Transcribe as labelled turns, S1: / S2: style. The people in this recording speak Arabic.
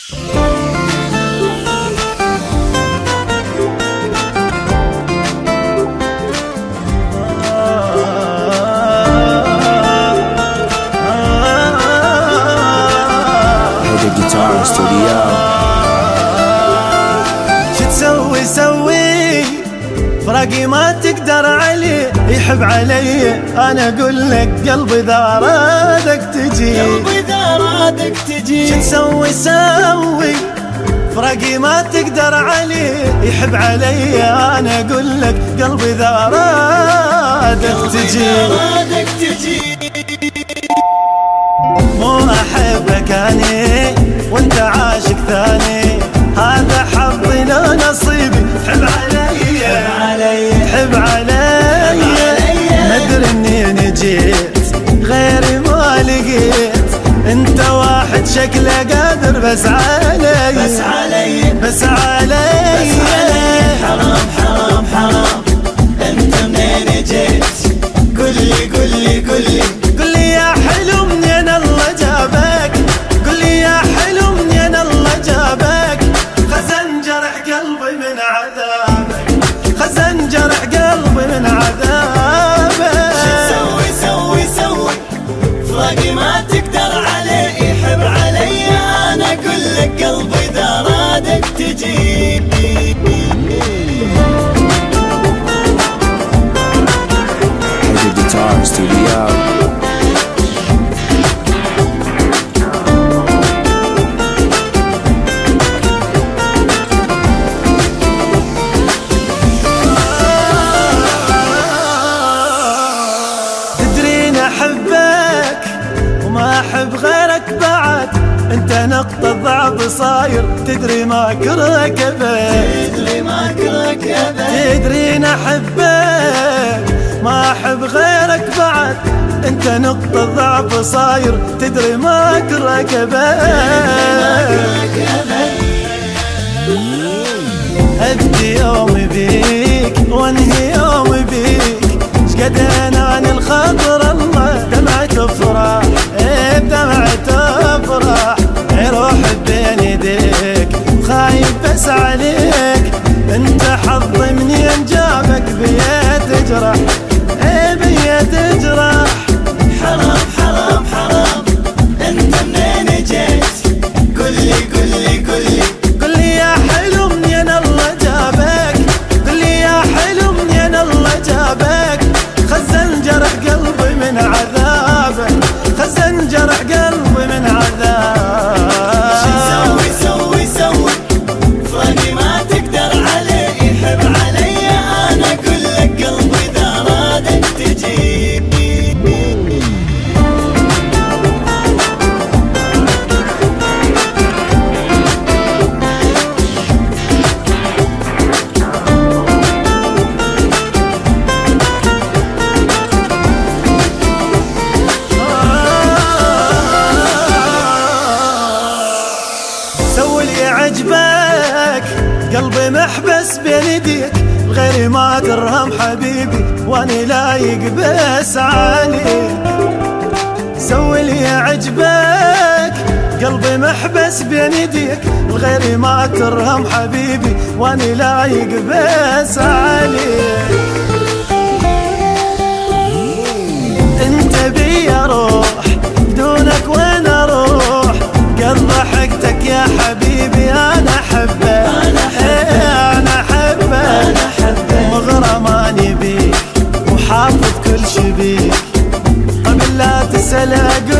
S1: هيدا جيتار استوديو
S2: شو تسوي؟ سوي. فراقي ما تقدر عليه. يحب علي أنا أقول لك قلبي إذا رادك تجي.
S3: قلبي إذا رادك تجي.
S2: شو تسوي؟ سوي. فراقي ما تقدر عليه يحب علي أنا أقول لك قلبي إذا رادك تجي.
S3: رادك تجي.
S2: مو أحبك اني وأنت عاشق ثاني. هذا حظي لو نصيبي لقيت انت واحد شكله قادر بس علي.
S3: بس علي. رادك
S2: نقطة ضعف صاير. تدري ما كرهك
S3: تدري ما كرهك ابد
S2: تدرين احبك ما أحب غيرك بعد. أنت نقطة ضعف صاير. تدري ما اكرهك ابد ابدي يومي بيك وانهي يومي بيك. شقد أناني الخاطر؟ الله اللي عجبك قلبي محبس بين يديك غيري ما ترهم حبيبي وأني لايق بس عليك. سوي اللي عجبك. قلبي محبس بين يديك الغير ما ترهم حبيبي وأني لايق بس عليك. سلام